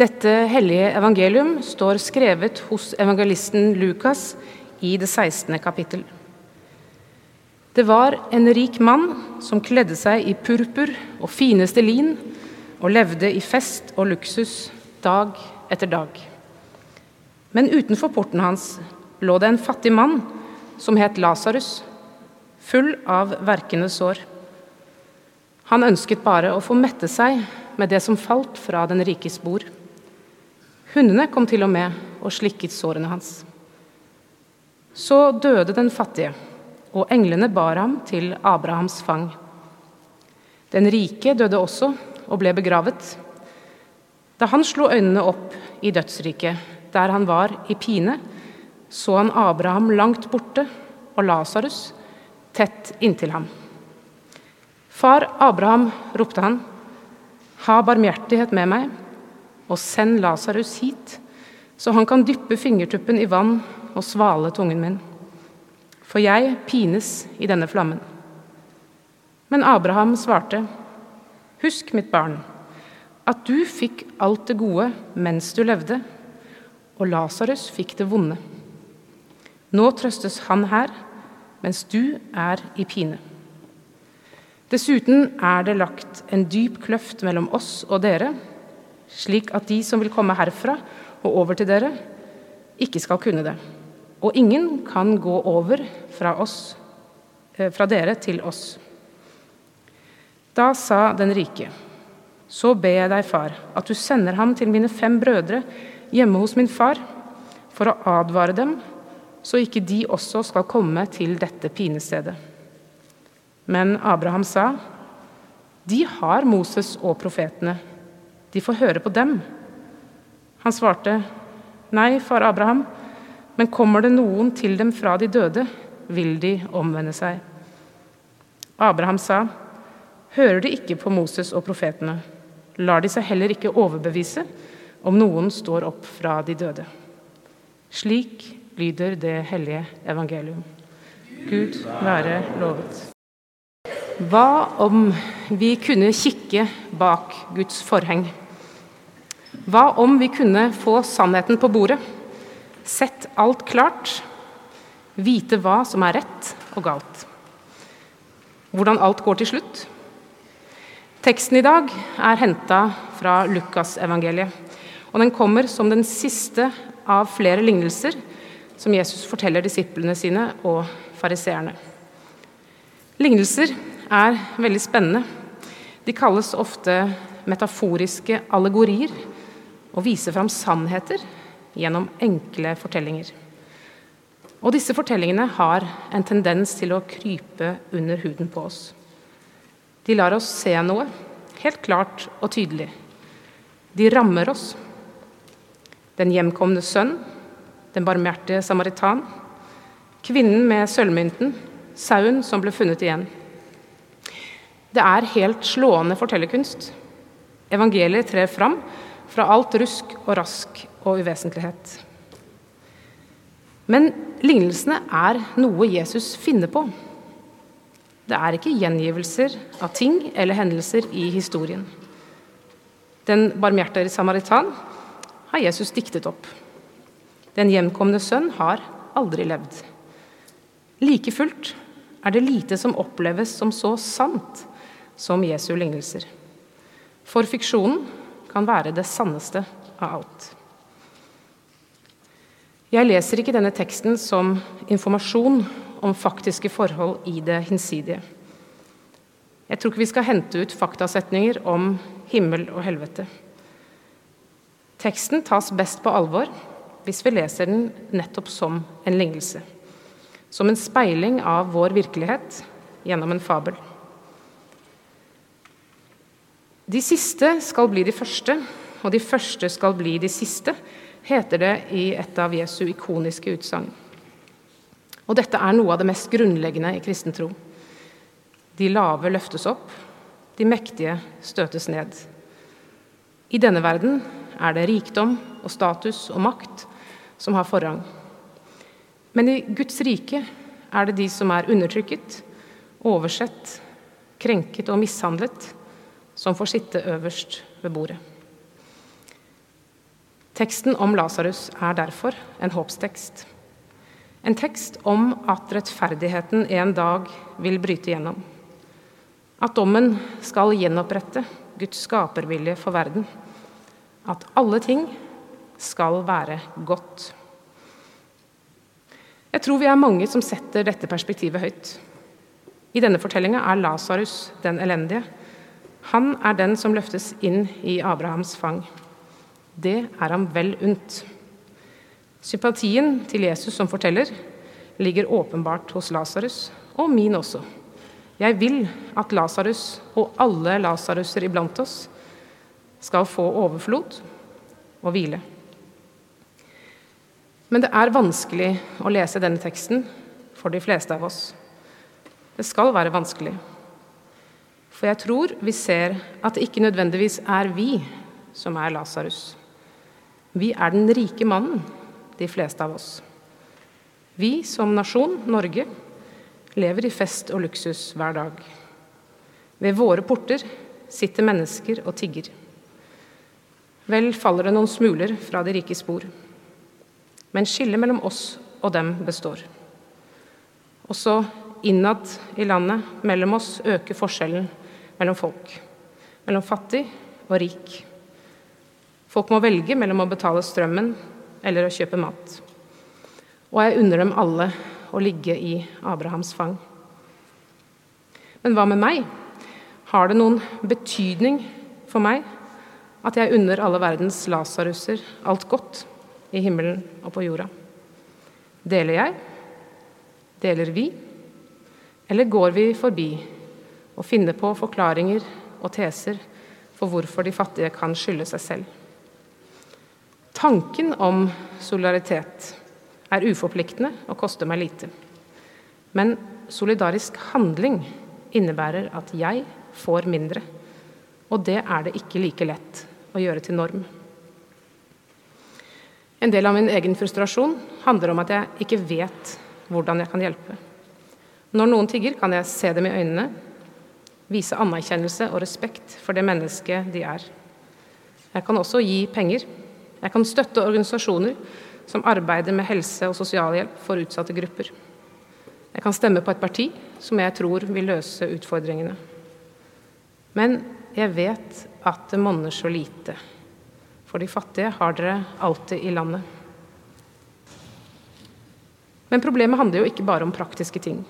Dette hellige evangelium står skrevet hos evangelisten Lukas i det 16. kapittel. Det var en rik mann som kledde seg i purpur og fineste lin og levde i fest og luksus dag etter dag. Men utenfor porten hans lå det en fattig mann som het Lasarus, full av verkende sår. Han ønsket bare å få mette seg med det som falt fra den rikes bord. Hundene kom til og med og slikket sårene hans. Så døde den fattige, og englene bar ham til Abrahams fang. Den rike døde også og ble begravet. Da han slo øynene opp i dødsriket, der han var i pine, så han Abraham langt borte og Lasarus tett inntil ham. Far Abraham, ropte han, ha barmhjertighet med meg og send Lasarus hit, så han kan dyppe fingertuppen i vann og svale tungen min. For jeg pines i denne flammen. Men Abraham svarte, Husk, mitt barn, at du fikk alt det gode mens du levde, og Lasarus fikk det vonde. Nå trøstes han her, mens du er i pine. Dessuten er det lagt en dyp kløft mellom oss og dere, slik at de som vil komme herfra og over til dere, ikke skal kunne det. Og ingen kan gå over fra, oss, eh, fra dere til oss. Da sa den rike, så ber jeg deg, far, at du sender ham til mine fem brødre hjemme hos min far, for å advare dem, så ikke de også skal komme til dette pinestedet. Men Abraham sa, de har Moses og profetene de får høre på dem. Han svarte, Nei, far Abraham, men kommer det noen til dem fra de døde, vil de omvende seg. Abraham sa, Hører de ikke på Moses og profetene, lar de seg heller ikke overbevise om noen står opp fra de døde. Slik lyder det hellige evangelium. Gud være lovet. Hva om vi kunne kikke bak Guds forheng? Hva om vi kunne få sannheten på bordet, sett alt klart, vite hva som er rett og galt? Hvordan alt går til slutt? Teksten i dag er henta fra Lukasevangeliet, og den kommer som den siste av flere lignelser som Jesus forteller disiplene sine og fariseerne. Lignelser er veldig spennende. De kalles ofte metaforiske allegorier og viser fram sannheter gjennom enkle fortellinger. Og disse fortellingene har en tendens til å krype under huden på oss. De lar oss se noe helt klart og tydelig. De rammer oss. Den hjemkomne sønn, den barmhjertige samaritan, kvinnen med sølvmynten, sauen som ble funnet igjen. Det er helt slående fortellerkunst. Evangeliet trer fram fra alt rusk og rask og uvesentlighet. Men lignelsene er noe Jesus finner på. Det er ikke gjengivelser av ting eller hendelser i historien. Den barmhjertige samaritan har Jesus diktet opp. Den hjemkomne sønn har aldri levd. Like fullt er det lite som oppleves som så sant som Jesu lignelser. For fiksjonen kan være det sanneste av alt. Jeg leser ikke denne teksten som informasjon om faktiske forhold i det hinsidige. Jeg tror ikke vi skal hente ut faktasetninger om himmel og helvete. Teksten tas best på alvor hvis vi leser den nettopp som en lignelse. Som en speiling av vår virkelighet gjennom en fabel. De siste skal bli de første, og de første skal bli de siste, heter det i et av Jesu ikoniske utsagn. Og dette er noe av det mest grunnleggende i kristen tro. De lave løftes opp, de mektige støtes ned. I denne verden er det rikdom og status og makt som har forrang. Men i Guds rike er det de som er undertrykket, oversett, krenket og mishandlet, som får sitte øverst ved bordet. Teksten om Lasarus er derfor en håpstekst. En tekst om at rettferdigheten en dag vil bryte gjennom. At dommen skal gjenopprette Guds skapervilje for verden. At alle ting skal være godt. Jeg tror vi er mange som setter dette perspektivet høyt. I denne fortellinga er Lasarus den elendige. Han er den som løftes inn i Abrahams fang. Det er ham vel unt. Sympatien til Jesus som forteller ligger åpenbart hos Lasarus, og min også. Jeg vil at Lasarus og alle Lasaruser iblant oss skal få overflod og hvile. Men det er vanskelig å lese denne teksten for de fleste av oss. Det skal være vanskelig. For jeg tror vi ser at det ikke nødvendigvis er vi som er Lasarus. Vi er den rike mannen, de fleste av oss. Vi som nasjon, Norge, lever i fest og luksus hver dag. Ved våre porter sitter mennesker og tigger. Vel faller det noen smuler fra de rike spor. Men skillet mellom oss og dem består. Også innad i landet, mellom oss, øker forskjellen mellom folk. Mellom fattig og rik. Folk må velge mellom å betale strømmen eller å kjøpe mat. Og jeg unner dem alle å ligge i Abrahams fang. Men hva med meg? Har det noen betydning for meg at jeg unner alle verdens Lasaruser alt godt i himmelen og på jorda? Deler jeg? Deler vi? Eller går vi forbi og finne på forklaringer og teser for hvorfor de fattige kan skylde seg selv? Tanken om solidaritet er uforpliktende og koster meg lite. Men solidarisk handling innebærer at jeg får mindre. Og det er det ikke like lett å gjøre til norm. En del av min egen frustrasjon handler om at jeg ikke vet hvordan jeg kan hjelpe. Når noen tigger, kan jeg se dem i øynene, vise anerkjennelse og respekt for det mennesket de er. Jeg kan også gi penger. Jeg kan støtte organisasjoner som arbeider med helse- og sosialhjelp for utsatte grupper. Jeg kan stemme på et parti som jeg tror vil løse utfordringene. Men jeg vet at det monner så lite. For de fattige har dere alltid i landet. Men problemet handler jo ikke bare om praktiske ting.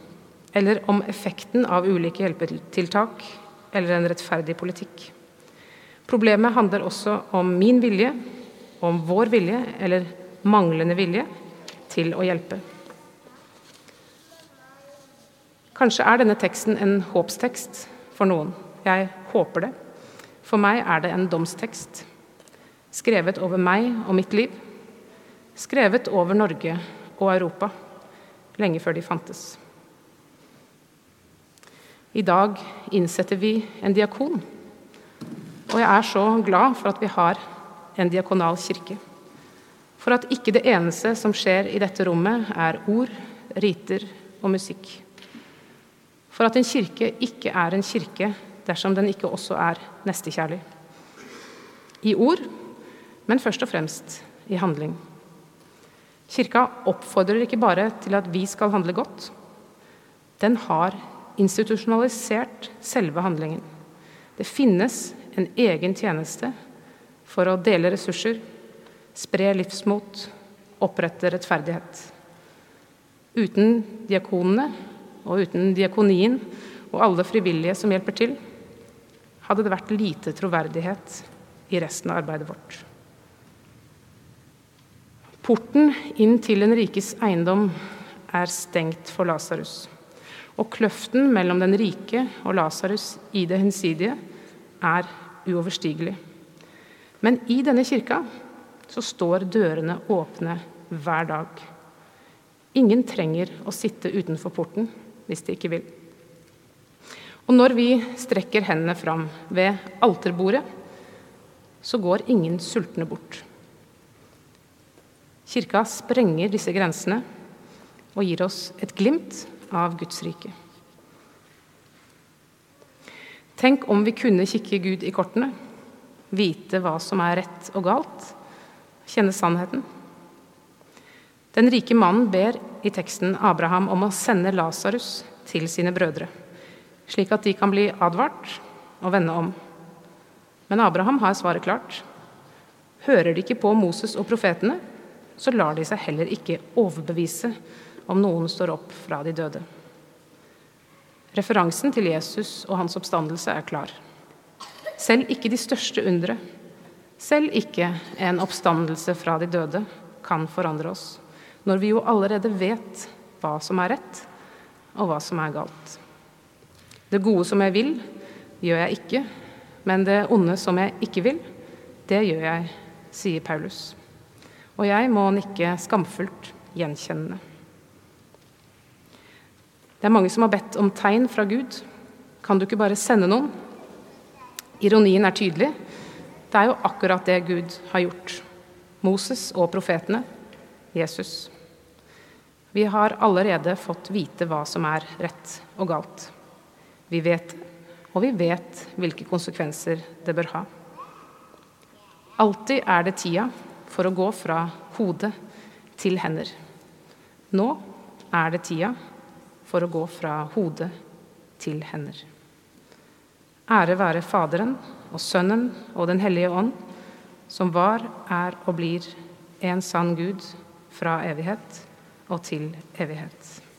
Eller om effekten av ulike hjelpetiltak eller en rettferdig politikk. Problemet handler også om min vilje, om vår vilje eller manglende vilje til å hjelpe. Kanskje er denne teksten en håpstekst for noen. Jeg håper det. For meg er det en domstekst skrevet over meg og mitt liv, skrevet over Norge og Europa, lenge før de fantes. I dag innsetter vi en diakon, og jeg er så glad for at vi har en diakonal kirke. For at ikke det eneste som skjer i dette rommet, er ord, riter og musikk. For at en kirke ikke er en kirke dersom den ikke også er nestekjærlig. I ord men først og fremst i handling. Kirka oppfordrer ikke bare til at vi skal handle godt. Den har institusjonalisert selve handlingen. Det finnes en egen tjeneste for å dele ressurser, spre livsmot, opprette rettferdighet. Uten diakonene og uten diakonien og alle frivillige som hjelper til, hadde det vært lite troverdighet i resten av arbeidet vårt. Porten inn til den rikes eiendom er stengt for Lasarus. Og kløften mellom den rike og Lasarus i det hensidige er uoverstigelig. Men i denne kirka så står dørene åpne hver dag. Ingen trenger å sitte utenfor porten hvis de ikke vil. Og når vi strekker hendene fram ved alterbordet, så går ingen sultne bort. Kirka sprenger disse grensene og gir oss et glimt av Guds rike. Tenk om vi kunne kikke Gud i kortene, vite hva som er rett og galt, kjenne sannheten. Den rike mannen ber i teksten Abraham om å sende Lasarus til sine brødre, slik at de kan bli advart og vende om. Men Abraham har svaret klart. Hører de ikke på Moses og profetene, så lar de seg heller ikke overbevise om noen står opp fra de døde. Referansen til Jesus og hans oppstandelse er klar. Selv ikke de største undre, selv ikke en oppstandelse fra de døde, kan forandre oss, når vi jo allerede vet hva som er rett, og hva som er galt. Det gode som jeg vil, gjør jeg ikke, men det onde som jeg ikke vil, det gjør jeg, sier Paulus. Og jeg må nikke skamfullt gjenkjennende. Det er mange som har bedt om tegn fra Gud. Kan du ikke bare sende noen? Ironien er tydelig. Det er jo akkurat det Gud har gjort. Moses og profetene. Jesus. Vi har allerede fått vite hva som er rett og galt. Vi vet og vi vet hvilke konsekvenser det bør ha. Alltid er det tida for å gå fra hode til hender. Nå er det tida for å gå fra hode til hender. Ære være Faderen og Sønnen og Den hellige ånd, som var, er og blir en sann Gud fra evighet og til evighet.